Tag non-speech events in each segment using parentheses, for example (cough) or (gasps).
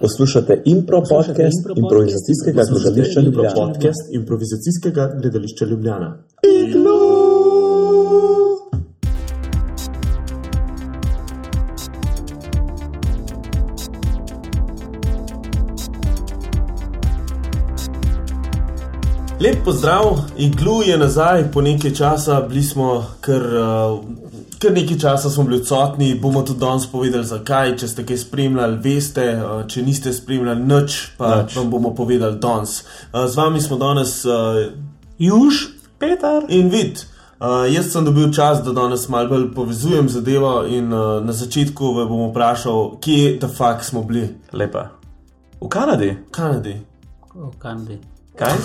Poslušate impro podcast improvizacijskega gledališča Ljubljana. Podcast improvizacijskega gledališča Ljubljana. Lep pozdrav, iglu je nazaj, po nekaj časa, bili smo kar, uh, kar nekaj časa smo bili odsotni, bomo tudi danes povedali, zakaj. Če ste kaj spremljali, veste, uh, če niste spremljali, nič, pa Nič. vam bomo povedali danes. Uh, z vami smo danes uh, Juž, Peter. in vid. Uh, jaz sem dobil čas, da danes malo bolj povezujem zadevo in uh, na začetku vas bom vprašal, kje ta fakt smo bili. Lepa. V Kanadi. Kanadi. V Kanadi. Kaj?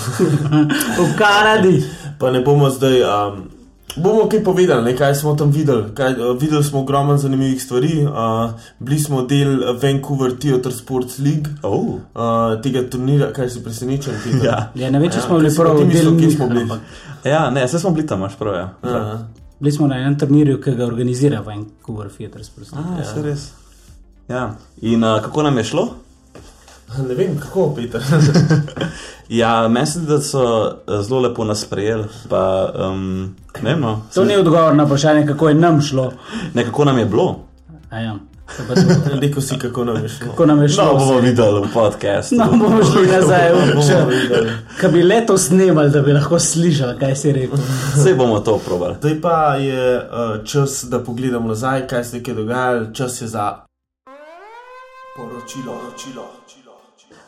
(laughs) V Kanadi. Pa ne bomo zdaj. Um, bomo kaj povedali, ne, kaj smo tam videli. Kaj, uh, videli smo ogromno zanimivih stvari. Uh, bili smo del Vancouver Theatre Sports League, Oh. uh, tega turnira, kaj si presenečen. Ja. Ja, ne vem, če Ja, smo bili prav ti mislil, del kje smo bili? ja, ne, vse smo bili tam, imaš prav. Ja. Aha. Bili smo na enem turnirju, ki ga organizira Vancouver Theatre Sports. A, ja. res. Ja. In uh, kako nam je šlo? (laughs) Ne vem, kako, Peter. (laughs) Ja, zdi, da so eh, zelo lepo nas sprejeli. Pa, um, ne, vem, no, To ni odgovor na vprašanje, kako je nam šlo. nekako nam je bilo. A Ja. (laughs) Rekel si, kako nam je šlo. Kako nam je šlo? No, bomo videli v podkastu. No, bomo šli nazaj v videli. Kaj bi leto snemali, da bi lahko slišali, kaj si rekel. Vse bomo to probali. Zdaj pa je uh, čas, da pogledamo nazaj, kaj se je dogajalo. Čas je za poročilo. poročilo.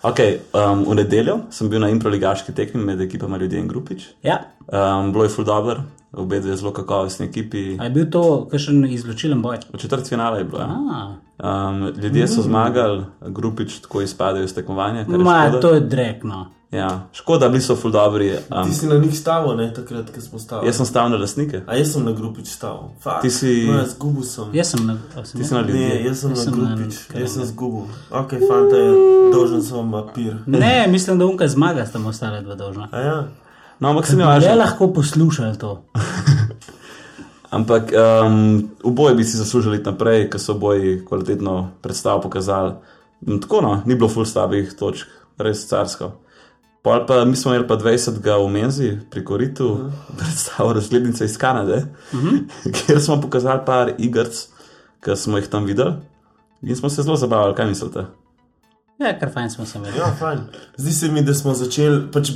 Okay, um, v nedeljo sem bil na improligaški tekmi med ekipama Ljudje in Grupič. Ja. Um, bilo je full dobro, obe dve zelo kakovostni ekipi. A je bil to kakšen izločilen boj? V četrt finale je bilo. Ja. Um, ljudje so zmagali, grupič tako izpadejo iz tekmovanja. kar je Ma, škoda. to je drekno. Ja, škoda, bili so full dobri. Um, Ti si na njih stavil, ne takrat, ko smo stavili. jaz sem stal na lastnike, A jaz sem na grupič stavil. Fuck. Ti si- No, jaz zgubil sem. Jaz sem na, sem ti si na Ne, ljudje. jaz sem Jaz na sem na grupič, kraju. jaz sem zgubil. Ok, fanta je dolžen sem papir. Ne, mislim, da unka zmaga, sta mu ostale dva dolžna. A ja. No, ampak se mi Le važno. lahko poslušali to. (laughs) Ampak um, oboje bi si zaslužili naprej, ker so oboji kvalitetno predstavo pokazali. Mm, Tako no, ni bilo full slabih točk, res carsko. Pol pa mi smo imeli pa 20 v Menzi pri Koritu, uh -huh. predstavo razglednice iz Kanade, uh (laughs) -huh. kjer smo pokazali par igrc, ki smo jih tam videli. In smo se zelo zabavali, kaj mislite? Ja, kar fajn smo se imeli. Ja, fajn. Zdi se mi, da smo začeli, pač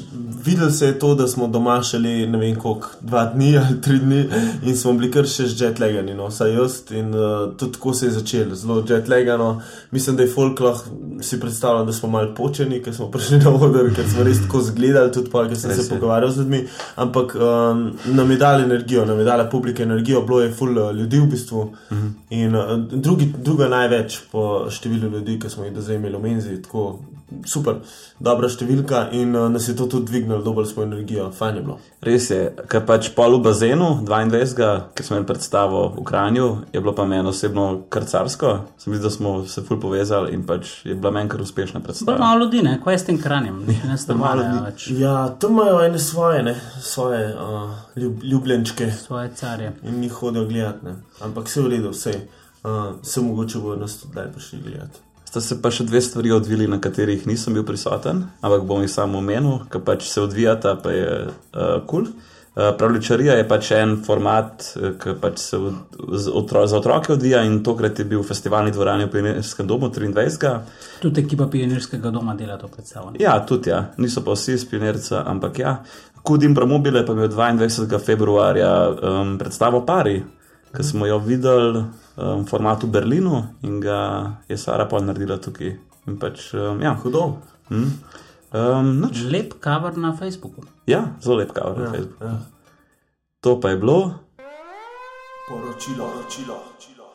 videli se je to, da smo doma šele ne vem koliko, dva dni ali tri dni in smo bili kar še jetlegani, no, vsaj jaz. In uh, tudi tako se je začelo, zelo jetlegano. Mislim, da je folk lahko si predstavljal, da smo malo počeni, ker smo prišli na oder, ker smo res tako zgledali, tudi pa, ker sem Res se pogovarjal z ljudmi. Ampak um, nam je dali energijo, nam je dala publika energijo, bilo je full uh, ljudi v bistvu. Uh -huh. In uh, drugi, druga največ po številu ljudi, ki smo jih do zdaj imeli v menzi, tako super, dobra številka in uh, nas je to tudi dvignilo, dobili smo energijo, fajn je bilo. Res je, ker pač pol v bazenu 22, ki smo imeli predstavo v Kranju, je bilo pa meni osebno kar carsko. Sem videl, da smo se ful povezali in pač je bila meni kar uspešna predstava. malo ljudi, ne? kaj je s tem kranjem? Ne ste malo ljudi. več Ja, tam imajo ene svoje, ne, svoje uh, ljub, ljubljenčke svoje carje. in jih hodijo gledati, ne. ampak vse v redu, vse. Uh, se mogoče bodo nas tudi prišli gledati. Sta se pa še dve stvari odvili, na katerih nisem bil prisoten, ampak bom jih samo omenil, ker pač se odvijata, pa je kul. Uh, cool. Uh, Pravličarija je pač en format, eh, ki pač se od, otro, za otroke odvija in tokrat je bil v festivalni dvorani v Pionierskem domu 23. Tudi ekipa pionirskega doma dela to predstavo. Ja, tudi ja, niso pa vsi iz Pionirca, ampak ja. Kudim Promobile pa je bil 22. februarja um, predstavo Pari, ki smo jo videli um, v formatu Berlinu in ga je Sara pa naredila tukaj. In pač, um, ja, Hudo. hm. um, noč. Lep cover na Facebooku. ja, zelo lep kaver na Facebooku. Ja. To pa je bilo. Poročilo, poročilo.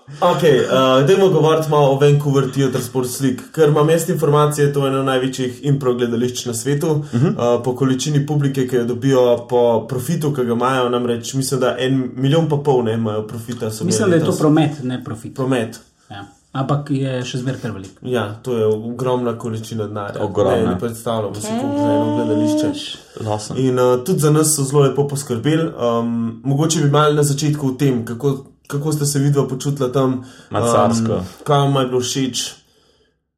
Ok, uh, dajmo govoriti malo o Vancouver Theatre Sports League, ker imam jaz informacije, to je eno največjih impro gledališč na svetu. Uh -huh. uh, po količini publike, ki jo dobijo, po profitu, ki ga imajo, namreč mislim, da en milijon pa pol ne imajo profita. Mislim, da je to promet, ne profit. promet. Ja. Ampak je še zmeraj kar velik. Ja, to je ogromna količina denarja. Ogromna. Ne, ne predstavljamo si, koliko za eno gledališče. Awesome. In uh, tudi za nas so zelo lepo poskrbeli. Um, mogoče bi malo na začetku o tem, kako, kako ste se vidva počutila tam. Macarsko. kaj vam je bilo všeč,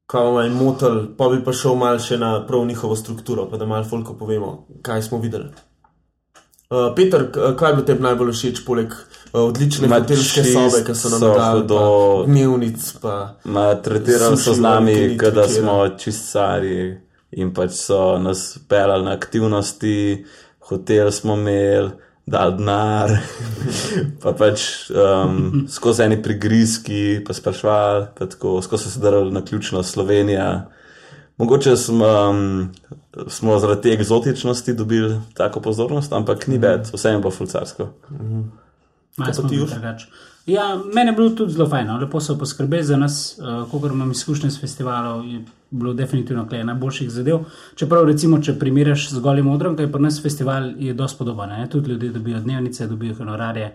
kaj me je motil, pa bi pa šel mal še na prav njihovo strukturo, pa da malo folko povemo, kaj smo videli. Uh, Peter, kaj bi tebi najbolj všeč, poleg uh, odlične hotelske sobe, ki so nam dali, pa dnevnic, Ma, tretirali so z nami, da smo čistari in pač so nas pelali na aktivnosti, hotel smo imeli, dal denar, (laughs) pa pač um, skozi eni prigrizki, pa sprašvali, pa tako, skozi so se darili na ključno Slovenija. Mogoče smo, um, smo zaradi te eksotičnosti dobili tako pozornost, ampak ni bed, vse je pa fulcarsko. Ja, meni je bilo tudi zelo fajn, no. lepo so poskrbeli za nas, uh, koliko imam izkušnje s festivalom, je bilo definitivno kaj najboljših zadev. Čeprav, recimo, če primerjaš z golim odrom, kaj pa nas festival je dosti podoben, ne? tudi ljudje dobijo dnevnice, dobijo honorarje.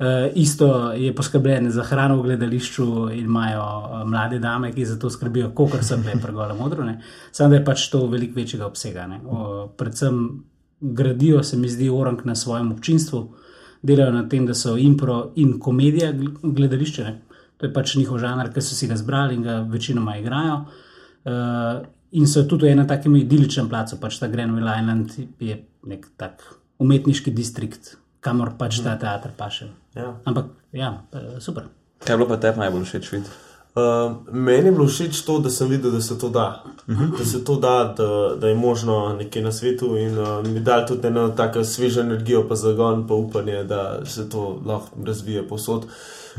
Uh, isto je poskrbljeno za hrano v gledališču in imajo uh, mlade dame, ki za to skrbijo, kot so bile pri golem odru. ne. Samo da je pač to veliko večjega obsega. ne. O, predvsem gradijo, se mi zdi, orang na svojem občinstvu delajo na tem, da so impro in komedija gl- gledališče. Ne? To je pač njihov žanr, ki so si ga zbrali in ga večinoma igrajo. Uh, in so tudi enem takem idiličnem placu, pač ta Grenville Island je nek tak umetniški distrikt, kamor pač ta teater paše. ja. Ampak ja, super. Kaj je bilo pa tebi najbolj všeč videti? Uh, meni je bilo všeč to, da sem videl, da se to da. Uh -huh. Da se to da, da, da je možno nekaj na svetu in uh, mi dal tudi eno tako svežo energijo, pa zagon, pa upanje, da se to lahko razvije posod.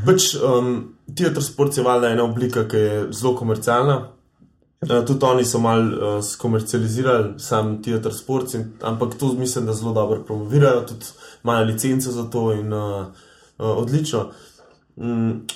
Pač um, teatr sport je valjda ena oblika, ki je zelo komercialna. Uh, tudi oni so malo uh, skomercializirali sam teatr sport, in, ampak to mislim, da zelo dobro promovirajo, tudi imajo licence za to in uh, uh, odlično. Mm,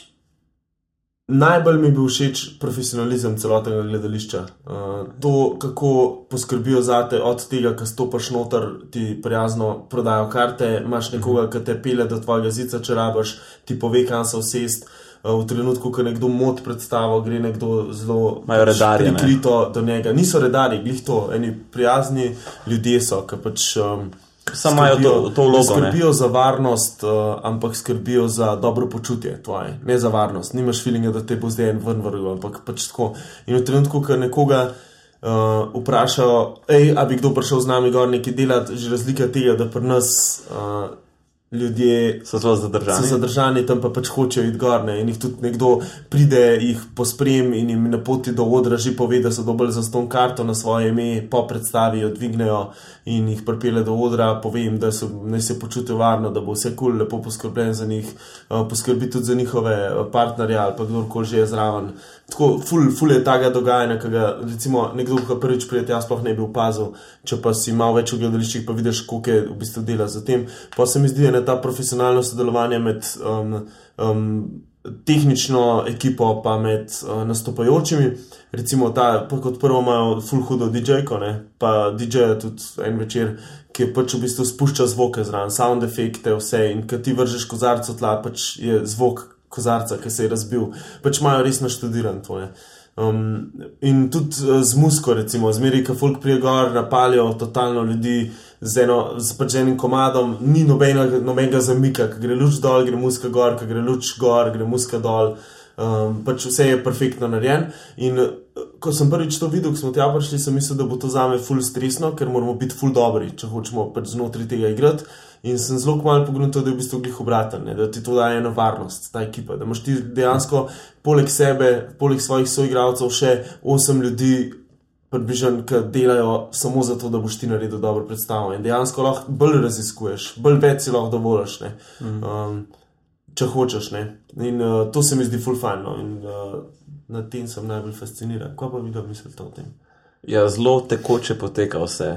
Najbolj mi je bil všeč profesionalizem celotnega gledališča. Uh, to, kako poskrbijo za te, od tega, ko stopiš noter, ti prijazno prodajo karte, imaš nekoga, ki te pele do tvojega zica, če rabaš, ti pove, kam se usest. Uh, v trenutku, ko nekdo mod predstavo, gre nekdo zelo Imajo redarje, ne? prikrito do njega. Niso redari, glih to, eni prijazni ljudje so, ki pač. Um, Samo imajo to, to vlogo. Ne? Skrbijo za varnost, uh, ampak skrbijo za dobro počutje tvoje, ne za varnost. Nimaš feelinga, da te bo zdaj en ven vrgel, ampak pač tako. In v trenutku, ko nekoga uh, vprašajo, hej, a bi kdo prišel z nami gor nekaj delati, že razlika tega, da pri nas uh, ljudje So zelo so zadržani. zadržani, tam pa pač hočejo iti gor. Ne? In jih tudi nekdo pride, jih posprem in jim na poti do odra že pove, da so dobili za ston karto na svoje ime, po predstavi jo dvignejo in jih pripelje do odra, pove jim, da so, naj se počutijo varno, da bo vse kul, cool, lepo poskrbljen za njih, uh, poskrbi tudi za njihove uh, partnerje ali pa kdorkoli že je zraven. Tako, ful, ful je tega dogajanja, ki ga recimo nekdo, ki prvič pride, jaz sploh ne bi opazil, če pa si malo več v gledališčih, pa vidiš, koliko je v bistvu dela za tem. Pa se mi zdi, da je ta profesionalno sodelovanje med um, um, tehnično ekipo, pa med uh, nastopajočimi. Recimo, ta, kot prvo imajo full hudo DJ-ko, pa DJ je tudi en večer, ki pač v bistvu spušča zvoke zraven, sound efekte, vse in ki ti vržeš kozarco tla, pač je zvok kozarca, ki se je razbil. Pač imajo res naštudiran to. Ne? Um, in tudi uh, z musko, recimo, zmeri, ko folk prije gor, napalijo totalno ljudi z, eno, z pač enim komadom, ni nobenega, nobenega zamika, ki gre luč dol, gre muska gor, ki gre luč gor, gre muska dol. Um, pač vse je perfektno narejen. In uh, ko sem prvič to videl, ko smo tja prišli, sem mislil, da bo to zame ful stresno, ker moramo biti ful dobri, če hočemo pač znotraj tega igrati. In sem zelo malo pogrunil, da je v bistvu glih obraten, ne, da ti to daje eno varnost, ta ekipa. Da imaš ti dejansko poleg sebe, poleg svojih soigralcev, še osem ljudi, približno, ki delajo samo zato, da boš ti naredil dobro predstavo. In dejansko lahko bolj raziskuješ, bolj več si lahko dovoliš. ne. Um, če hočeš. Ne? In uh, to se mi zdi full fajn. No? In uh, na tem sem najbolj fasciniran. Kaj pa vi, da mislite o tem? Ja, zelo tekoče poteka vse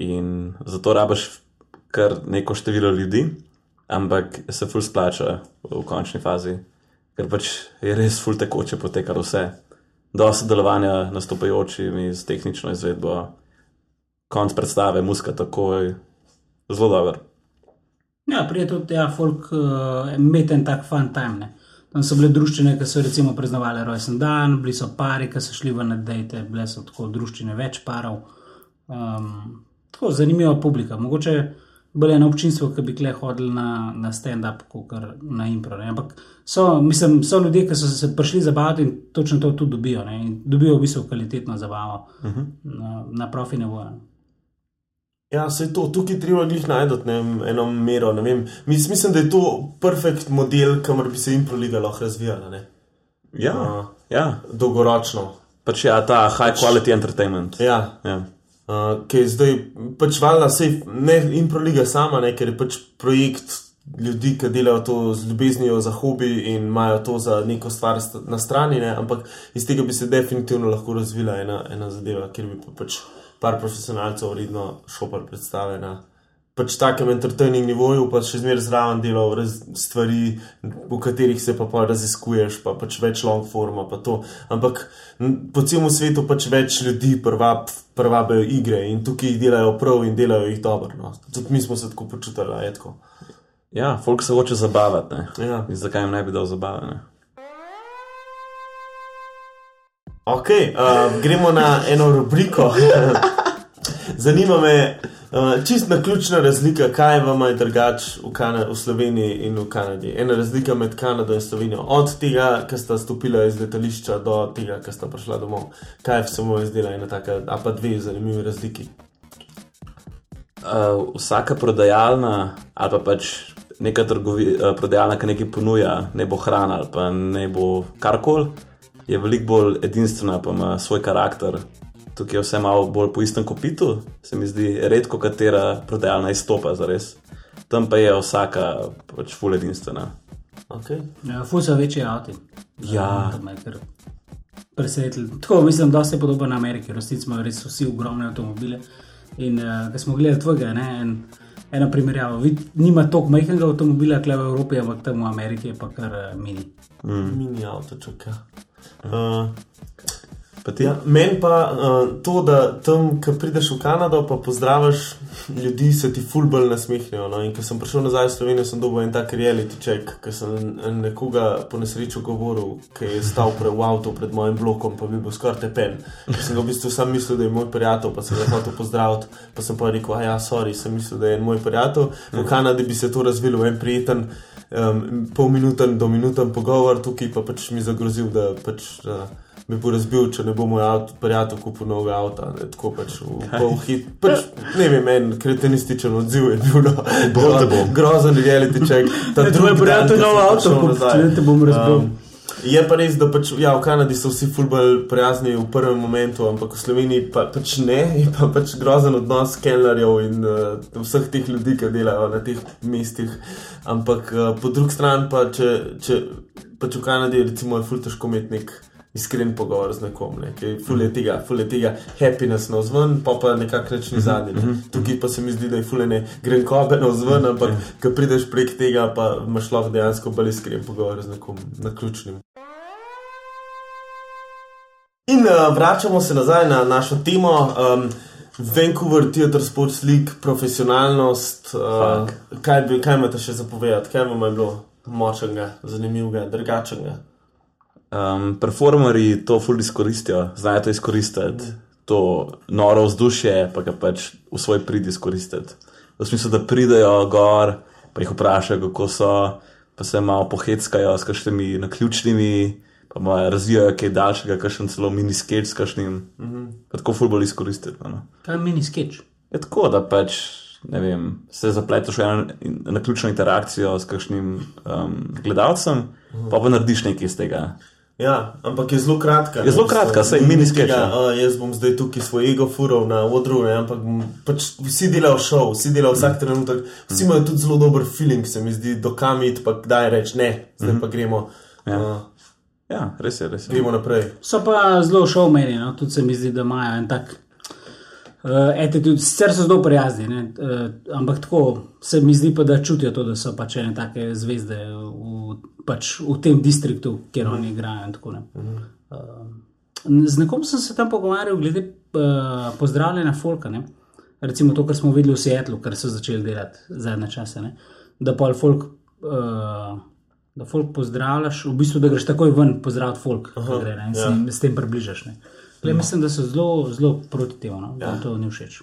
in zato rabiš kar neko število ljudi, ampak se ful splača v končni fazi, ker pač je res ful tekoče poteka vse. Do sodelovanja nastopajočimi z tehnično izvedbo, konc predstave, muska takoj, zelo dober. Ja, prije tudi ja, folk uh, imeti en tak fun time. Ne. Tam so bile družščine, ki so recimo praznovali rojsten dan, bili so pari, ki so šli v nedejte, bile so tako družščine več parov. Um, tako zanimiva publika. Mogoče bolj eno občinstvo, ki bi kle hodili na, na stand-up, kot na impro. Ne. Ampak so, mislim, so ljudje, ki so se prišli zabavati in točno to tudi dobijo. Ne. In dobijo v bistvu kvalitetno zabavo uh -huh. na, na profi nivoju. Ja, se je to, tukaj treba jih najti eno mero. Mis, mislim, da je to perfekt model, kamor bi se improliga lahko razvijala. Ne? Ja, uh, ja. Dolgoročno. Pač ja, ta high pač, quality entertainment. Ja. ja. Uh, ki je zdaj pač valjda, ne improliga sama, ne, ker je pač projekt ljudi, ki delajo to z ljubeznijo za hobi in imajo to za neko stvar na strani, ne, ampak iz tega bi se definitivno lahko razvila ena, ena zadeva, ker bi pa pač par profesionalcev vredno šopar predstavljena pač takem entertaining nivoju, pa še zmeraj zraven delal stvari, v katerih se pa, pa raziskuješ, pa pač več long forma. Ampak po celem svetu pač več ljudi prvabejo igre in tukaj jih delajo prav in delajo jih dobro. No. Tudi mi smo se tako počutili, etko. Ja, folk se hoče zabavati. Ja. Zakaj jim ne bi dal zabave? Ne? Ok, uh, gremo na eno rubriko. (laughs) Zanima me, Uh, čist na ključna razlika, kaj vam je drugače v, v Sloveniji in v Kanadi. Ena razlika med Kanado in Slovenijo, od tega, ki sta stopila iz letališča, do tega, ki sta prišla domov. Kaj se mu je zdela ena taka, a pa dve zanimivi razliki? Uh, vsaka prodajalna ali pa pač neka trgovi, uh, prodajalna, ki nekaj ponuja, ne bo hrana ali pa ne bo karkoli, je veliko bolj edinstvena, pa ima svoj karakter tukaj je vse malo bolj po istem kopitu, se mi zdi, redko katera prodajalna izstopa za res. Tam pa je vsaka pač ful edinstvena. Okay. Ja, ful so večji avti. Ja. Presenetili. Tako mislim, da se je podobno na Ameriki, resnici imajo res vsi ogromne avtomobile. In uh, ko smo gledali tvojega, ne, en, ena primerjava, Vid, nima toliko majhnega avtomobila, kle v Evropi, ampak tam v Ameriki je pa kar uh, mini. Mm. Mini avto, čakaj. Uh, Ja, Meni pa uh, to, da tam, ko prideš v Kanado, pa pozdraviš ljudi, se ti fulbol nasmehnijo. No? In ko sem prišel nazaj v Slovenijo, sem dobil en tak reality check, ker sem nekoga po nesreču govoril, ki je stal pre, v avtu pred mojim blokom, pa bi bil skoraj tepen. Ker sem ga v bistvu sam mislil, da je moj prijatelj, pa sem ga hotel pozdraviti, pa sem pa rekel, a ja, sorry, sem mislil, da je moj prijatelj. V Kanadi bi se to razvilo v en prijeten. Um, pol minuten do minuten pogovor, tukaj pa pač mi zagrozil, da pač. Uh, bi bo razbil, če ne bo moj avto, prijatelj, kupil novega avta. Ne, tako pač v pol hit. Pač, ne vem, en kretenističen odziv je bil. No, (laughs) gro, grozen reality check. Ta drugi prijatelj, nov avto, kupil, ne te bom razbil. Um, Je pa res, da pač, ja, v Kanadi so vsi fulbol prijazni v prvem momentu, ampak v Sloveniji pa, pač ne, je pa pač grozen odnos kelnerjev in uh, vseh teh ljudi, ki delajo na teh mestih. Ampak uh, po drugi strani pa, če, če pač v Kanadi recimo, je fulbol težko imeti nek iskren pogovor z nekom, ne? ki mhm. tega, fulje tega happiness na vzven, pa pa nekako reči mhm. zadnji. Ne? Mhm. Tukaj pa se mi zdi, da je fulje ne grenkobe na vzven, ampak ko prideš prek tega, pa imaš lahko dejansko bolj iskren pogovor z nekom na ključnim. In uh, vračamo se nazaj na našo temo. Um, Vancouver, Theatre Sports League, profesionalnost. Uh, kaj, bi, kaj imate še zapovedati, kaj vam je bilo močnega, zanimivega, drugačnega? Um, performeri to fully izkoristijo, znajo to izkoristiti, to noro vzdušje, pa ga pač v svoj prid izkoristiti. V smislu, da pridejo gor, pa jih vprašajo, kako so, pa se malo poheckajo s kakšnimi naključnimi, pa malo razvijajo kaj daljšega, kakšen celo mini sketch s kakšnim. Mm -hmm. Tako fully izkoristiti. No. Kaj je mini sketch? Je tako, da pač. Vem, se zapleteš v eno naključno interakcijo s kakšnim um, gledalcem, uh -huh. pa pa narediš nekaj iz tega. Ja, ampak je zelo kratka. Je zelo kratka, sej mini sketch. Uh, jaz bom zdaj tukaj svoj ego furov na odru, ne, ampak pač vsi delajo šov, vsi delajo vsak mm. trenutek. Vsi imajo tudi zelo dober feeling, se mi zdi, dokam iti, pa kdaj reči ne, zdaj mm. pa gremo. Ja. Uh, ja, res je, res je. Gremo naprej. So pa zelo šovmeni, no? tudi se mi zdi, da imajo en tak. Uh, Sicer so zelo prijazni, uh, ampak tako se mi zdi, pa, da čutijo to, da so pač ene take zvezde v, pač v tem distriktu, kjer mm. oni igrajo. Tako, mm. uh, z nekom sem se tam pogovarjal glede uh, pozdravljanja folka. Ne? Recimo to, kar smo videli v Seattlu, kar so začeli delati zadnje čase. Ne? Da pa folk. Uh, Da folk pozdravljaš, v bistvu, da greš takoj ven pozdraviti folk, Aha, gre, in ja. se s tem približaš. Uh, Le, mislim, da so zelo, zelo proti temu, no? da ja. to ni všeč.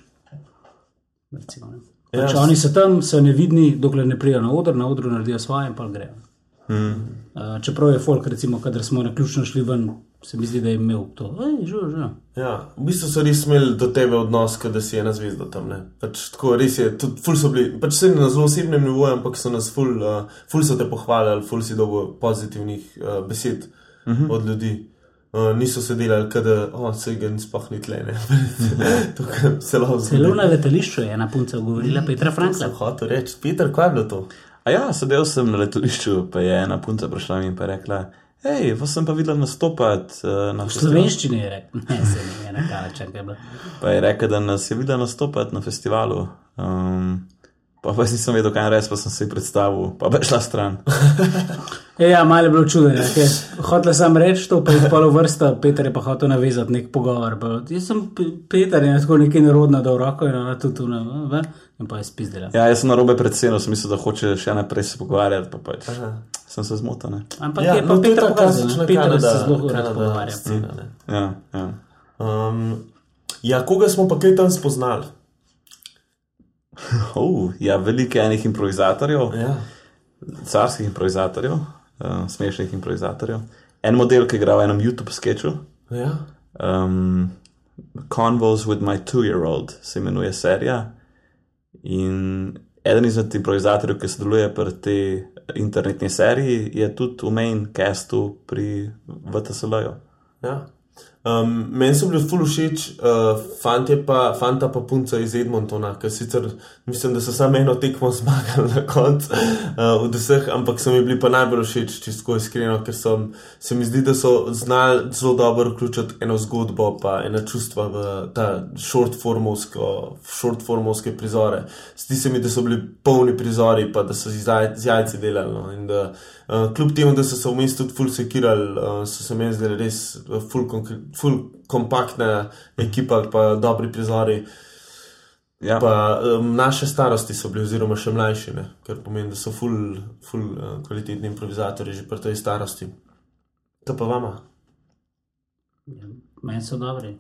Recimo, Pač Ja, oni so tam, so nevidni, dokler ne pridejo na oder, na odru naredijo svoje in pa grejo. Mm. Uh, čeprav je folk, recimo, kadar smo na ključno šli ven, se mi zdi, da je imel to. Ej, že, že. Ja, v bistvu so res imeli do tebe odnos, da si ena zvezda tam. Ne? Pač tako res je, tudi ful so bili, pač se na zelo osebnem nivoju, ampak so nas ful, uh, ful so te pohvalili, ful si dobil pozitivnih uh, besed uh -huh. od ljudi. Uh, niso se delali, da oh, se ga sploh ni tle. (laughs) Tukaj se lahko Celo zgodi. na letališču je ena punca govorila, Petra Frankla. Hotel reči, Peter, kaj je bilo to? A ja, sedel sem na letališču, pa je ena punca prišla in pa rekla: Hej, vas sem pa videla nastopati uh, na V festivalu. slovenščini je rekel, ne, se ni ena kalača, kaj je bilo. Pa je rekel, da nas je videla nastopati na festivalu. Um, pa pa nisem vedel, kaj res, pa sem si predstavil, pa bi šla stran. E, (laughs) ja, malo je bilo čudno. Hotel sem reči to, pa je polo vrsta, Peter je pa hotel navezati nek pogovor. Pa, jaz sem Pe- Peter in tako nekaj nerodno dal roko in ona tudi tu ne, in pa je spizdela. Ja, jaz sem na robe predsednik, sem mislil, da hoče še naprej se pogovarjati, pa pač Aha. sem se zmotil. ne. Ampak Ja, je pa no, Peter pokazal, Peter se Kanada, zelo rad pogovarja. Ja, ja. Um, ja, koga smo pa kaj tam spoznali? (laughs) Uh, ja, veliko je enih improvizatorjev, Ja. carskih improvizatorjev, uh, smešnih improvizatorjev. En model, ki igra v enem YouTube sketchu, Ja. um, Convos with my two-year-old se imenuje serija. In eden izmed improvizatorjev, ki sodeluje pri tej internetni seriji, je tudi v main castu pri VTSL-ju. Ja. Um, meni so bili ful všeč, uh, fantje pa, fanta pa punca iz Edmontona, ker sicer mislim, da so samo eno tekmo (laughs) zmagali na koncu uh, od vseh, ampak so mi bili pa najbolj všeč, čisto iskreno, ker so, se mi zdi, da so znali zelo dobro vključiti eno zgodbo pa ena čustva v ta short-formovske prizore. Zdi se mi, da so bili polni prizori, pa da so z jajci delali. No, in da, uh, kljub temu, da so se vmes tudi ful sekirali, uh, so se meni zdeli res uh, ful, ful kompaktna ekipa, pa dobri prizori. Ja, Pa um, naše starosti so bili, oziroma še mlajši, ne? kar pomeni, da so ful, ful uh, kvalitetni improvizatori že pri tej starosti. To pa vama. Meni so dobri.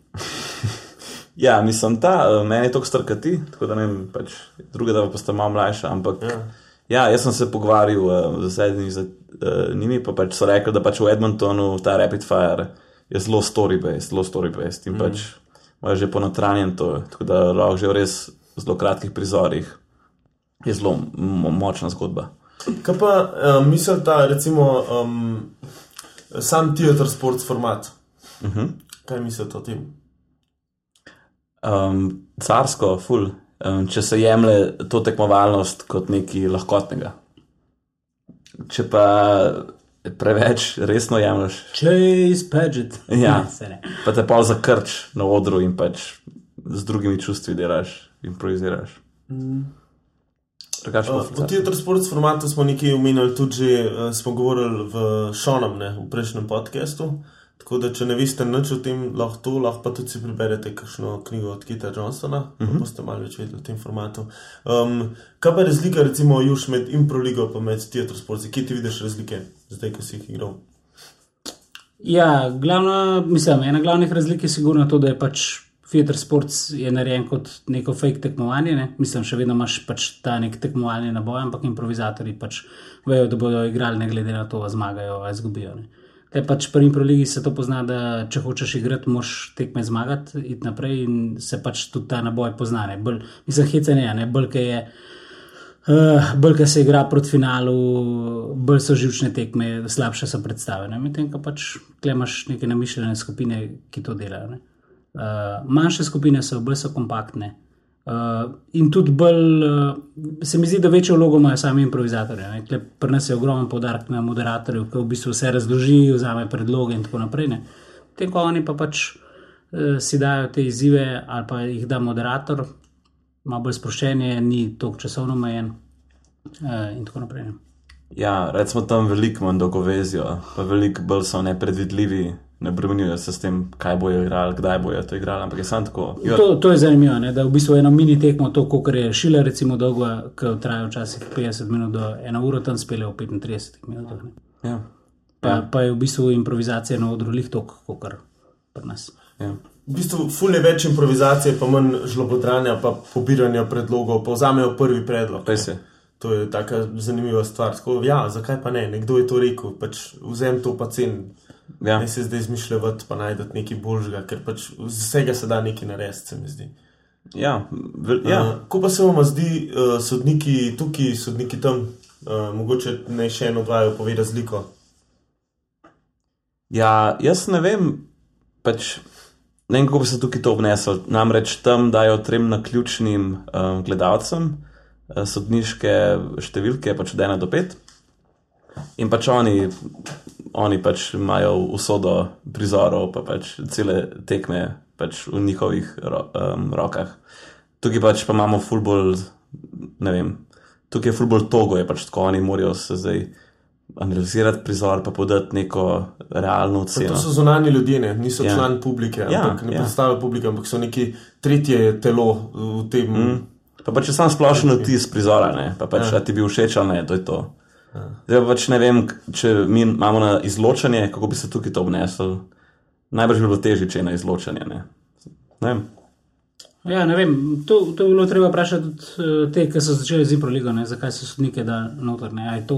(laughs) ja mislim, ta uh, meni je to strkati, tako da ne vem, pač druga, da pa sta malo mlajša. Ampak Ja. Ja, jaz sem se pogovarjal uh, z enim z uh, njimi, pa pač so rekli, da pač v Edmontonu ta Rapid Fire je zelo story-based, zelo story-based in mm. pač imajo že ponotranjen to, tako da lahko že v res zelo kratkih prizorih je zelo mo močna zgodba. Kaj pa um, mislite, recimo, um, sam teater sports format? Uh -huh. Kaj mislite o tem? um, carsko, ful, um, če se jemlje to tekmovalnost kot nekaj lahkotnega. Če pa preveč resno jemliš, Chase Paget. (laughs) Ja. (laughs) Ne, pa te pa zakrč na odru in pač z drugimi čustvi delaš, improviziraš. Drugač pa Uh, ful v teater sports formatu smo nekaj omenjali, tudi že uh, smo govorili v Šonom, ne, v prejšnjem podkastu. Tako da, če ne veste nič o tem, lahko to, lahko pa tudi si preberete kakšno knjigo od Kita Johnsona, uh -huh. pa boste malo več vedeli o tem formatu. Um, kaj pa je razlika, recimo, juž med Improligo in med teater sports? Kje ti vidiš razlike, zdaj, ko si jih igral? Ja, glavna, mislim, ena glavnih razlik je sigurno to, da je pač Theater Sports je narejen kot neko fake tekmovanje. Ne? Mislim, še vedno imaš pač ta nek tekmovalni naboj, ampak improvizatori pač vejo, da bodo igrali, ne glede na to, ali zmagajo ali izgubijo. Ne? Kaj pač pri improligi se to pozna, da če hočeš igrati, moraš tekme zmagati, iti naprej in se pač tudi ta naboj pozna. ne. Bolj, mislim, hece ne, bolj kaj je. Uh, bolj, ko se igra proti finalu, bolj so živčne tekme, slabše so predstavljene. Medtem ko pač klemaš neke namišljene skupine, ki to delajo. ne. Uh, manjše skupine so, bolj so kompaktne. Uh, in tudi bolj, uh, se mi zdi, da večjo vlogo imajo sami improvizatorji. Pri nas je ogromen podarek na moderatorju, ki v bistvu vse razloži, vzame predloge in tako naprej. ne. Medtem ko oni pa pač uh, si dajo te izzive ali pa jih da moderator, malo bolj sproščen je, ni tako časovno omejen uh, in tako naprej. Ne. Ja, recimo tam veliko manj dolgovezijo, pa veliko bolj so nepredvidljivi, ne bremenijo se s tem, kaj bojo igrali, kdaj bojo to igrali, ampak je samo tako. Jo, To, to je zanimivo, ne? da v bistvu eno mini tekmo, to, kot je šila, recimo dolgo, ki traja včasih 50 minut do 1 uro, tam spele v 35 minutah. ne. ja, Pa, pa je v bistvu improvizacija na odru lih tok, kot pri nas. ja. v bistvu ful je več improvizacije, pa manj žlobodranya, pa pobiranja predlogov, pa vzamejo prvi predlog. Res je. To je taka zanimiva stvar. Tako, ja, zakaj pa ne? Nekdo je to rekel, pač vzem to pa cen. Ja. Ne se zdaj izmišljati, pa najdete nekaj boljšega, ker pač z vsega se da nekaj narediti, se mi zdi. Ja, vel, ja. Uh, ko pa se vam zdi, uh, sodniki tukaj, sodniki tam, uh, mogoče naj še eno dvajo pove razliko. ja, jaz ne vem, pač, ne vem, kako bi se tukaj to obnesel. Namreč tam dajo trem na ključnim um, gledalcem uh, sodniške številke, pač od 1 do 5. In pač oni, oni pač imajo usodo prizorov, pa pač cele tekme pač v njihovih ro, um, rokah. Tukaj pač pa imamo fulbol, ne vem, tukaj je fulbol togo, je pač tako, oni morajo se zdaj analizirati prizor, pa podati neko realno Pa oceno. To so zunani ljudje, ne? niso Ja. ja. člani publike, Ja, ampak ne ja. predstavljajo publike, ampak so neki tretje telo v tem. Mm. Pa pač je sam splošen vtis prizora, ne? pa pač, ja. ti bi všeč ali ne, to je to. Zdaj pa pač ne vem, če mi imamo na izločanje, kako bi se tukaj to obnesel. Najbrž bi bilo težje, če je na izločanje. Ne? Ne vem. Ja, ne vem, to, to bi bilo treba vprašati tudi eh, te, ki so začeli z Improligo, ne, zakaj so sodnike dali noter. Je to,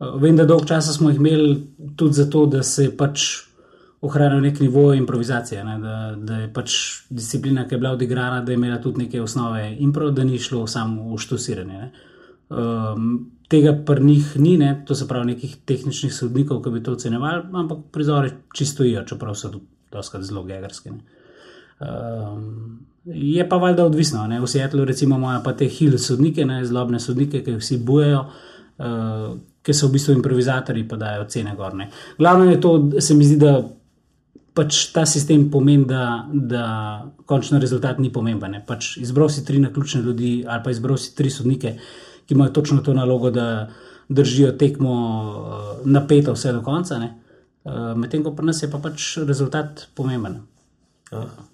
eh, vem, da dolg časa smo jih imeli tudi zato, da se pač ohranil nek nivo improvizacije, ne, da, da je pač disciplina, ki je bila odigrana, da je imela tudi neke osnove impro, da ni šlo samo v štusiranje. Ne. Um, tega pri njih ni, ne, to se pravi nekih tehničnih sodnikov, ki bi to ocenjevali, ampak prizori čisto ijo, čeprav so doskrat zelo gegarski. Ne. Um, je pa valjda odvisno. Ne? V Seattlu recimo imajo pa te hill sodnike, ne? zlobne sodnike, ki jih vsi bojejo, uh, ki so v bistvu improvizatori, pa dajo cene gorne. Glavno je to, se mi zdi, da pač ta sistem pomeni, da, da končno rezultat ni pomemben. ne. Pač izbral si tri naključne ljudi ali pa izbral si tri sodnike, ki imajo točno to nalogo, da držijo tekmo uh, napeto vse do konca. ne. Uh, Medtem ko pri nas je pa pač rezultat pomemben.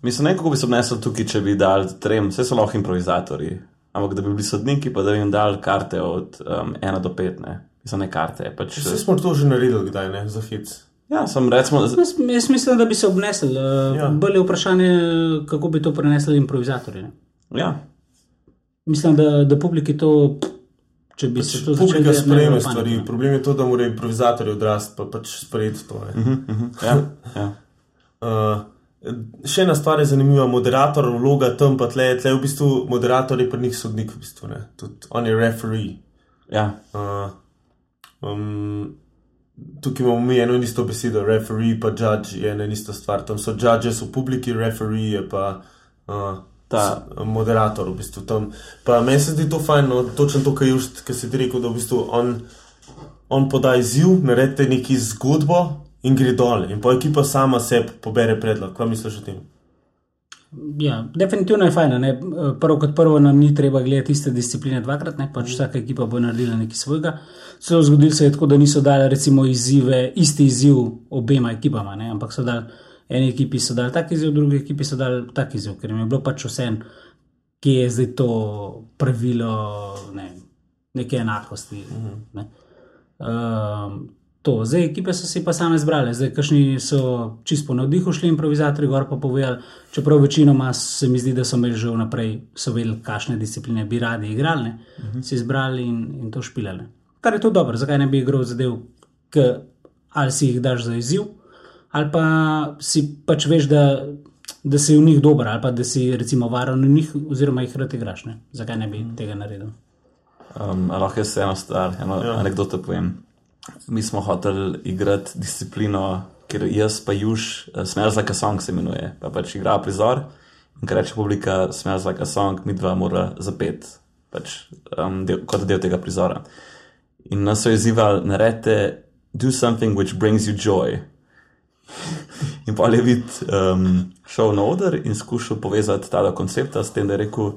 Mislim, ne kako bi se obnesel tukaj, če bi dal trem, vse so lahko improvizatori, ampak da bi bili sodniki, pa da bi jim dal karte od 1 um, do 5, ne. Mislim, ne karte. Pač, Vse smo to že naredili, kdaj ne, za hit. ja, sem recimo, Jaz, jaz mislim, da bi se obnesli. Uh, Ja. ja. Bolje je vprašanje, kako bi to prenesli improvizatorji. Ne? ja, Mislim, da, da publiki to, če bi se to začelo. Ne bi sprejme stvari. panike, Problem je to, da morajo improvizatorji odrasti, pa pač sprejeti to. ne. ja, ja. Uh, še ena stvar je zanimiva, moderator, vloga tam pa tle, tle v bistvu moderator je pri njih sodnik, v bistvu, ne. Tudi on je referee. ja. Uh, um, tukaj imamo mi eno in isto besedo, referee pa judge je ena in ista stvar. Tam so judges v publiki, referee je pa uh, Ta- moderator v bistvu tam. Pa meni se zdi to fajn, no, točno to, kar just, kar si ti rekel, da v bistvu on, on poda izziv, naredite neki zgodbo in gre dol. In pa ekipa sama sebi pobere predlog. Kaj misliš o tem? Ja, definitivno je fajn. Ne? Prvo kot prvo nam ni treba gledati iste discipline dvakrat, ne? pač vsaka ekipa bo naredila nekaj svojega. Celo zgodilo se je tako, da niso dali recimo izzive, isti izziv obema ekipama, ne? ampak so dali eni ekipi so dali tak izziv, drugi ekipi so dali tak izziv, ker jim je bilo pač vse, kje je zdaj to pravilo ne, neke enakosti. Ne? Um, to. Zdaj, ekipe so si pa same zbrale, zdaj, kakšni so čisto po navdihu šli improvizatori, gor pa povedali, čeprav večinoma se mi zdi, da so imeli že vnaprej, so vedeli, kakšne discipline bi radi igrali, ne, uh -huh. si izbrali in, in to špilali. Kar je to dobro, zakaj ne bi igral zadev, ki ali si jih daš za izziv, ali pa si pač veš, da, da si v njih dober, ali pa da si recimo varen v njih, oziroma jih rad igraš. Ne? Zakaj ne bi -huh. tega naredil? Um, a lahko jaz eno stvar, eno ja. anekdoto povem. Mi smo hoteli igrati disciplino, ker jaz pa juž, uh, Smells like a song se imenuje, pa pač igra prizor in ker reče publika Smells like a song, mi dva mora zapet, pač, um, del, kot del tega prizora. In nas so izzivali, naredite, do something which brings you joy. In pa je vid um, šel na oder in skušal povezati ta dva koncepta s tem, da je rekel,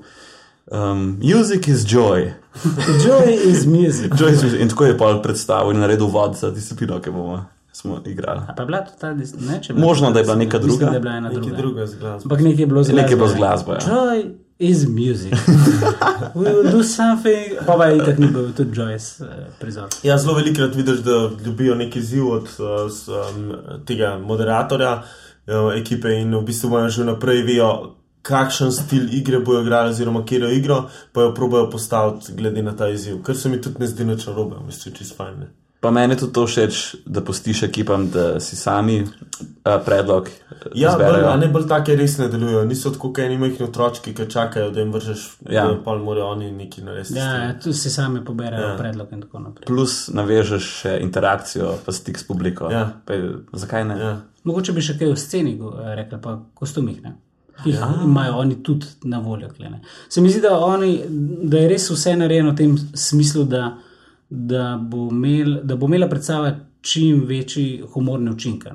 um, music is joy. (laughs) Joy is music. Joy is music. In tako je pa predstavil in naredil vod za disciplino, ki bomo smo igrali. A pa je bila to ta dis- ne, če je bila- Možno, da je bila neka Mislim, druga. da je bila ena druga. Ampak nekaj je bilo z glasbo. Nekaj je bilo z glasbo, ja. Joy is music. (laughs) We will do something. Pa pa je itak ni bil tudi Joyce uh, prizor. Ja, zelo velikokrat vidiš, da dobijo neki ziv od uh, s, um, tega moderatorja. uh, ekipe in v bistvu imajo že naprej vejo, kakšen stil igre bojo igrali, oziroma kje jo igro, pa jo probojajo postaviti glede na ta izziv, kar se mi tudi ne zdi nič narobe, mislim, čist fajn. Ne? Pa meni tudi to všeč, da postiš ekipam, da si sami uh, predlog. Ja, bolj, a ne bolj take res ne delujejo. Niso tako, kot eni majhni otročki, ki čakajo, da jim vržeš, Ja. da pa morajo oni neki narediti. Ja, tu si sami poberajo Ja. predlog in tako naprej. Plus navežeš še interakcijo, pa stik s publiko. Ja. Pa, zakaj ne? Ja. Mogoče bi še kaj v sceni rekli, pa kostumih, ne? ki jih ja. imajo oni tudi na voljo. kle, ne. Se mi zdi, da, oni, da je res vse narejeno v tem smislu, da, da, bo, imel, da bo imela predstava čim večji humorni učinek.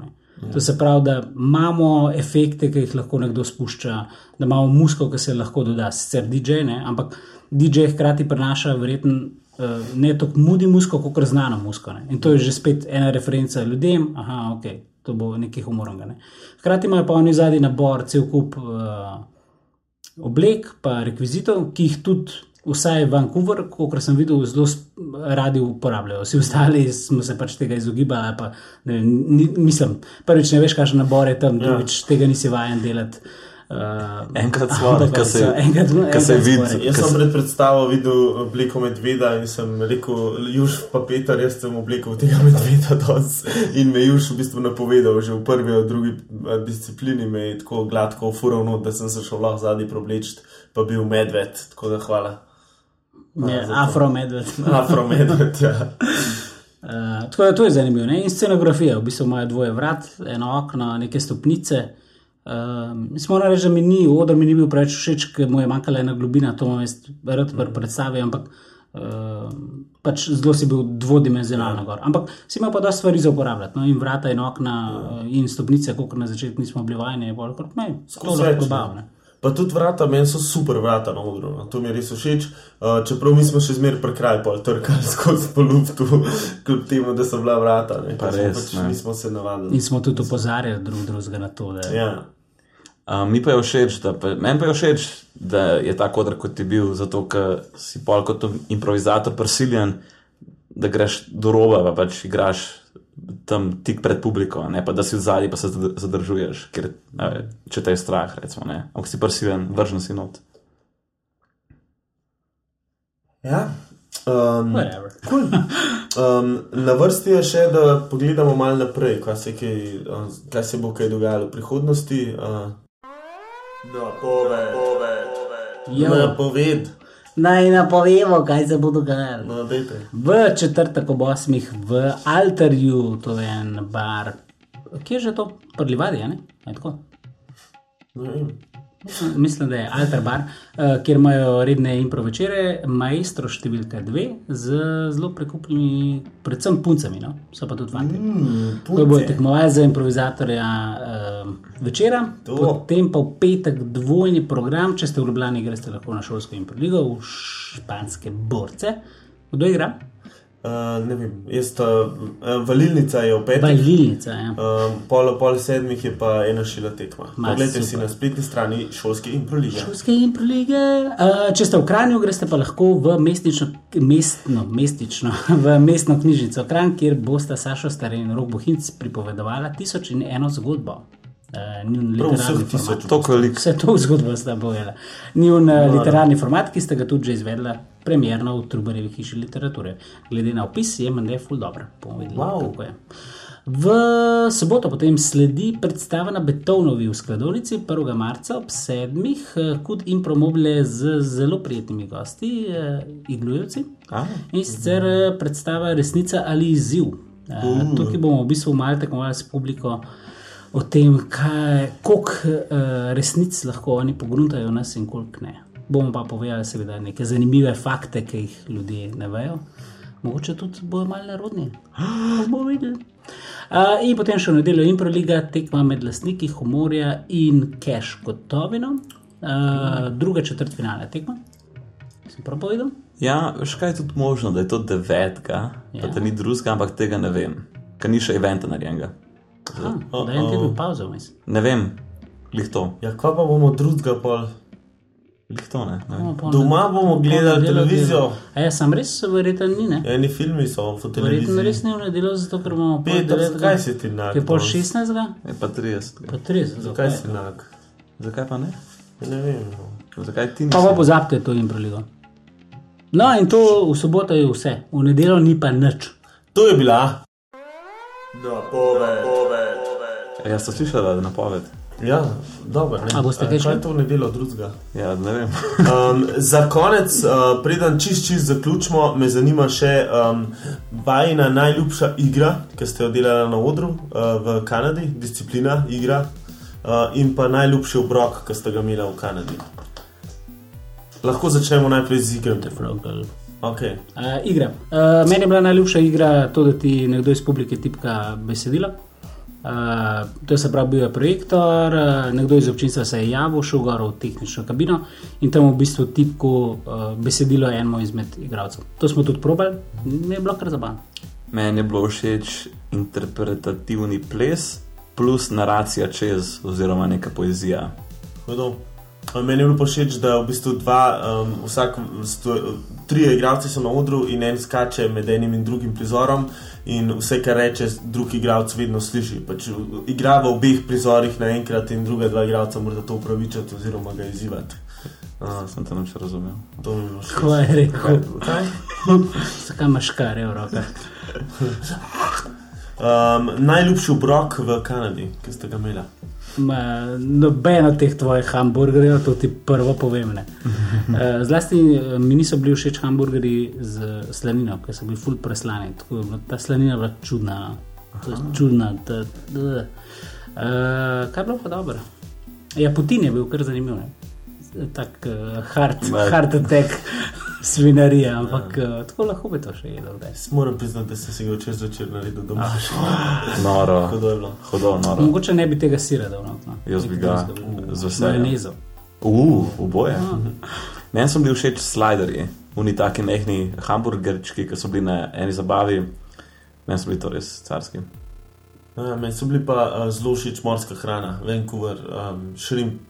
To se pravi, da imamo efekte, ki jih lahko nekdo spušča, da imamo musko, ki se lahko doda, sicer DJ, ne, ampak DJ hkrati prenaša verjetno uh, ne tako mudi musko, kot znano musko. Ne. In to je že spet ena referenca ljudem, aha, ok, to bo nekaj humornega. Ne. Hkrati imajo pa oni zadnji nabor, cel kup uh, oblek, pa rekvizitov, ki jih tudi. Vsaj Vancouver, kot sem videl, zelo radi uporabljajo. Vsi ostali smo se pač tega izogibali. ali Pa, ne vem, ni, mislim, prvič ne veš, kakšen nabor je tam, drugič tega nisi vajen delati. Uh, Enkrat smo, ampak ko se- enkrat, ko se enkrat vidi-. Jaz sem pred predstavo videl obliko medveda in sem rekel, Juž pa Peter, jaz sem oblekel tega medveda danes. (laughs) In me Juž v bistvu napovedal, že v prvi ali drugi eh, disciplini me je tako gladko ufurovno, da sem se šel lahko zadnji probleč, pa bil medved, tako da hvala. (laughs) Ja, Afro-medved. Afro-medved, ja. Uh, tako da to je zanimivo. Ne? In scenografija, v bistvu imajo dvoje vrat, eno okno, neke stopnice. Uh, Moram reči, da mi ni, odr mi ni bil preveč všeč, ker mu je manjkala ena globina, to imam jaz rad pri predstavi, ampak uh, pač zelo si bil dvodimenzionalno gor. Ampak si imel pa dosta stvari za uporabljati. No? In vrata, in okna, uh, in stopnice, kot na začetku nismo bili vajeni, je bolj kot me. Skozi lahko več, ne. Pa tudi vrata, meni so super vrata na odru, no. to mi je res všeč. Uh, čeprav mi smo še zmeraj prekraj, pa trkali (laughs) skozi po luftu, kljub temu, da so bila vrata. Ne, Pa res, pač, ne. mi smo se navadili. In smo tudi opozarjali drug drugega na to, da Ja. Uh, mi pa je všeč, da, pa, meni pa je všeč, da je ta kodr kot je bil, zato ker si pol kot improvizator prisiljen, da greš do roba, pa pač igraš tam tik pred publiko, ne pa da si v zadnji, pa se zad- zadržuješ, ker ne, če te je strah, recimo, ne, ampak si prisiljen, vržen si not. ja. Um, whatever. cool. um, na vrsti je še, da pogledamo malo naprej, kaj se, kaj, uh, kaj se bo kaj dogajalo v prihodnosti. Uh, Napoved, Jo. napoved. Naj napovemo, kaj se bo dogajalo. No, dajte. V četrtek ob 8. v Alterju, to je en bar, kje je že to, prlivadi, ne? Je tako? Ne vem. Mislim, da je Alter bar, eh, kjer imajo redne impro večere, maestro številka dve, z zelo prekupnimi, predvsem puncami, no? so pa tudi fanti. Mm, To bo punce. tekmoval za improvizatorja uh, večera, To. potem pa v petek dvojni program, če ste v Ljubljani, greste lahko na šolsko improligo, v španske borce. Kdo igra? Uh, ne vem, jaz ta uh, valilnica je v petih. Valilnica. Ja. Um, pol, pol sedmih je pa ena šila tekma. Ma, Poglejte si super. na spletni strani šolske improlige. Šolske improlige. Uh, če ste v Kranju, greste pa lahko v mestnično, mestno, mestično, (laughs) v mestno knjižnico Kran, kjer bosta Saša Staren in Rok Bohinc pripovedovala tisoč in eno zgodbo. Uh. To. Vse to zgodbo sta povedala. Njun uh, literarni format, ki ste ga tudi že izvedla, premjerno v Trubarjevi hiši literature. Glede na opis je menda ful dobro. Bomo videli, Wow. kako je. V soboto potem sledi predstava na Betovnovi v skladovnici 1. marca ob 7. kot impromobile z zelo prijetnimi gosti, eh, iglujevci. In sicer eh, predstava Resnica ali izziv. Uh, tukaj bomo v bistvu malo tekmovali s publiko o tem, kaj- koliko uh, resnic lahko oni pogruntajo nas in koliko ne. Bomo pa povedali, seveda, neke zanimive fakte, ki jih ljudje ne vejo. Mogoče tudi bojo malo nerodni. (gasps) Bomo videli. Uh, in potem še v nedeljo Improliga, tekma med lastniki humorja in cash gotovino, uh, druga četrt finale tekma. Sem prav povedal? Ja, veš kaj je tudi možno, da je to devetega, ja. Da ni drugega, ampak tega ne vem, ker ni še eventa narejenega. Ah, da je en teden pauza vmes. Ne vem, lih to. Ja, kva pa bomo drugega pol. To ne. ne. No, Doma bomo gledali nedeljo televizijo. dela. A ja, sem res, verjetno ni, ne? Eni filmi so po Verjetno televiziji. res ne v nedeljo, zato ker imamo pol Peter, devetega. zakaj si ti nag? Ki je pol danes? 16. Je pa 30. Pa 30. Zakaj si nag? Zakaj pa ne? Ne vem. no. Zakaj ti Pa nisi? pa pozabite to improligo. No, in to v soboto je vse, v nedeljo ni pa nič. To je bila. Napoved. Ja, ste slišali napoved? Ja, dobro. ne. A boste kaj je to nedelo drugega? Ja, ne vem. Um, za konec, uh, preden čist, čist zaključimo, me zanima še um, vajna najljubša igra, ki ste jo delali na odru uh, v Kanadi, disciplina igra, uh, in pa najljubši obrok, ki ste ga imeli v Kanadi. Lahko začnemo najprej z igrami. Okay. Uh, igra. Uh, meni je bila najljubša igra to, da ti nekdo iz publike tipka besedilo. Uh, to se pravi, bil je projektor, uh, nekdo iz občinstva se je javil, šel gor v tehnično kabino in tam v bistvu tipko uh, besedilo enemu izmed igralcev. To smo tudi probali, mi je bilo kar zabavno. Meni je bilo všeč interpretativni ples plus naracija čez, oziroma neka poezija. Hudo. Meni je bilo pa všeč, da v bistvu dva, um, vsak, sto, trije igralci so na odru in en skače med enim in drugim prizorom, in vse, kar reče, drugi igralec vedno sliši. Pač igra v obeh prizorih naenkrat, in druga dva igralca mora to upravičiti oziroma ga izzivati. Uh, Sem te nič razumel. to mi je bilo všeč. Ko je rekel, Kaj? (laughs) zakaj imaš kare v rokah? Um, najljubši obrok v Kanadi, ki ste ga imeli. Ma, Noben od teh tvojih hamburgerjev, to ti prvo povem. ne. (laughs) Eh, Zlasti eh, mi niso bili všeč hamburgerji z slanino, ker so bili ful preslani. Tako Ta slanina je bila čudna. čudna. Da, da. Uh, kaj je bilo pa dobro? Ja, Putin je bil kar zanimiv. Ne? Tak uh, hard, hard attack (laughs) svinarija, ampak uh, tako lahko bi to še jedel. Moram priznati, da sem si ga včeraj zvečer naredil doma. Noro, Hudo je bilo. hudo, noro. Mogoče ne bi tega sira dal. No, no. Jaz bi ga z veseljem. Majonezo. Uf, oboje. Meni so bili všeč sliderji, oni taki mehni hamburgerčki, ki so bili na eni zabavi. Meni so bili to res carski. Ja, meni so bili pa uh, zelo všeč morska hrana, Vancouver, um, šrimp,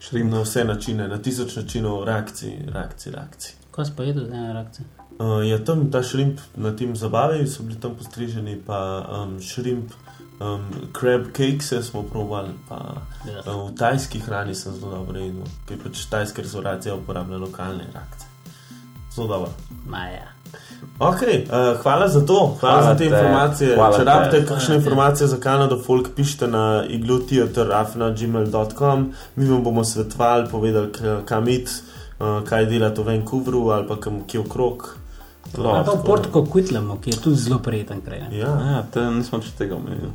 šrimp na vse načine, na tisoč načinov, reakcij, reakcij, reakcij. Ko si pa jedel, ne reakcije. Uh, je tam ta šrimp na tem zabavi, so bili tam postriženi, pa um, šrimp, um, crab cakes smo probali, pa Ja. uh, v tajski hrani sem zelo dobro jedel, ker pač tajska restauracija uporablja lokalne reakcije. Zelo dobro. Maja. Okay, uh, hvala za to, hvala, hvala za te te. informacije. Hvala Če te. rabite kakšne informacije za Kanado, folk pišite na iglutheater.gmail.com, mi vam bomo svetovali, povedali, kam iti, uh, kaj delati v Vancouveru ali pa kam kje okrog. No, Ali pa v tako Portugal Quitlamo, ki je tudi zelo prijeten kraj. ne. Ja. Ja, te nismo še tega omenili.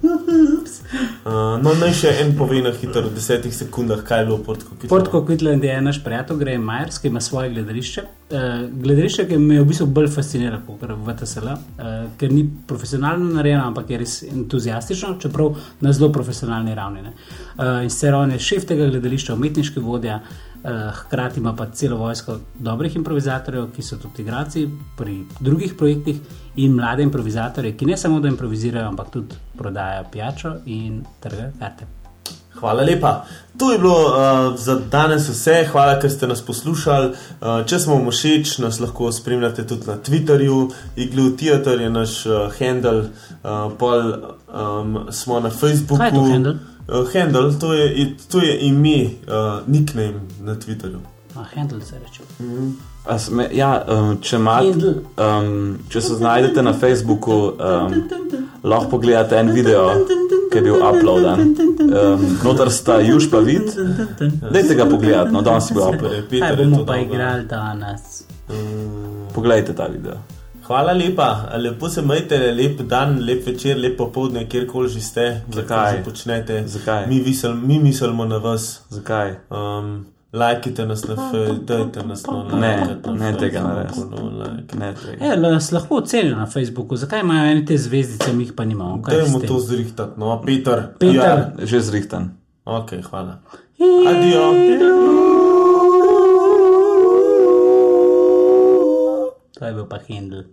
Uh, no, naj še en pove na hitro, v desetih sekundah, kaj je bilo v Portugalu. Portugal Quitland je naš prijatelj, Graham Myers, ki ima svoje gledališče. Uh, gledališče, ki me v bistvu bolj fascinira kot VTSL, uh, ker ni profesionalno narejeno, ampak je res entuzijastično, čeprav na zelo profesionalni ravni. ne. Uh, in sicer on je šef tega gledališča, umetniški vodja. Uh, hkrati ima pa celo vojsko dobrih improvizatorjev, ki so tudi igralci pri drugih projektih, in mlade improvizatorje, ki ne samo da improvizirajo, ampak tudi prodajajo pijačo in trgajo karte. Hvala lepa. To je bilo uh, za danes vse. Hvala, ker ste nas poslušali. Uh, če smo vam všeč, nas lahko spremljate tudi na Twitterju. Iglu Theater je naš uh, handle, uh, pol um, smo na Facebooku. Kaj je to handle? Uh, handle, to je, to je ime, uh, nickname na Twitterju. Ah, handle se reče. A Sme, ja, um, če, mat, um, če se znajdete na Facebooku, um, lahko pogledate en video, ki je bil uploaden. Um, notar sta Juž pa vid. Dajte ga pogledati, no danes je bil upload. Super je, Kaj bomo pa igrali danes? Mm, Poglejte ta video. Hvala lepa, lepo se majte, lep dan, lep večer, lep popoldne, kjerkoli že ste, Zakaj? že počnete. Zakaj? Mi, visel, mi mislimo na vas. Zakaj? Um, lajkite nas na Facebooku, dajte nas na Ne, lajkati na ne tega Facebooku, narediti. no, like. Ne, tega. E, nas lahko ocenijo na Facebooku, zakaj imajo eni te zvezdice, mi jih pa nimamo. Kaj Dajmo s tem? to zrihtati, no, Peter. Peter. Ja. Že zrihtan. Ok, hvala. Adijo. To je bil pa Hendel.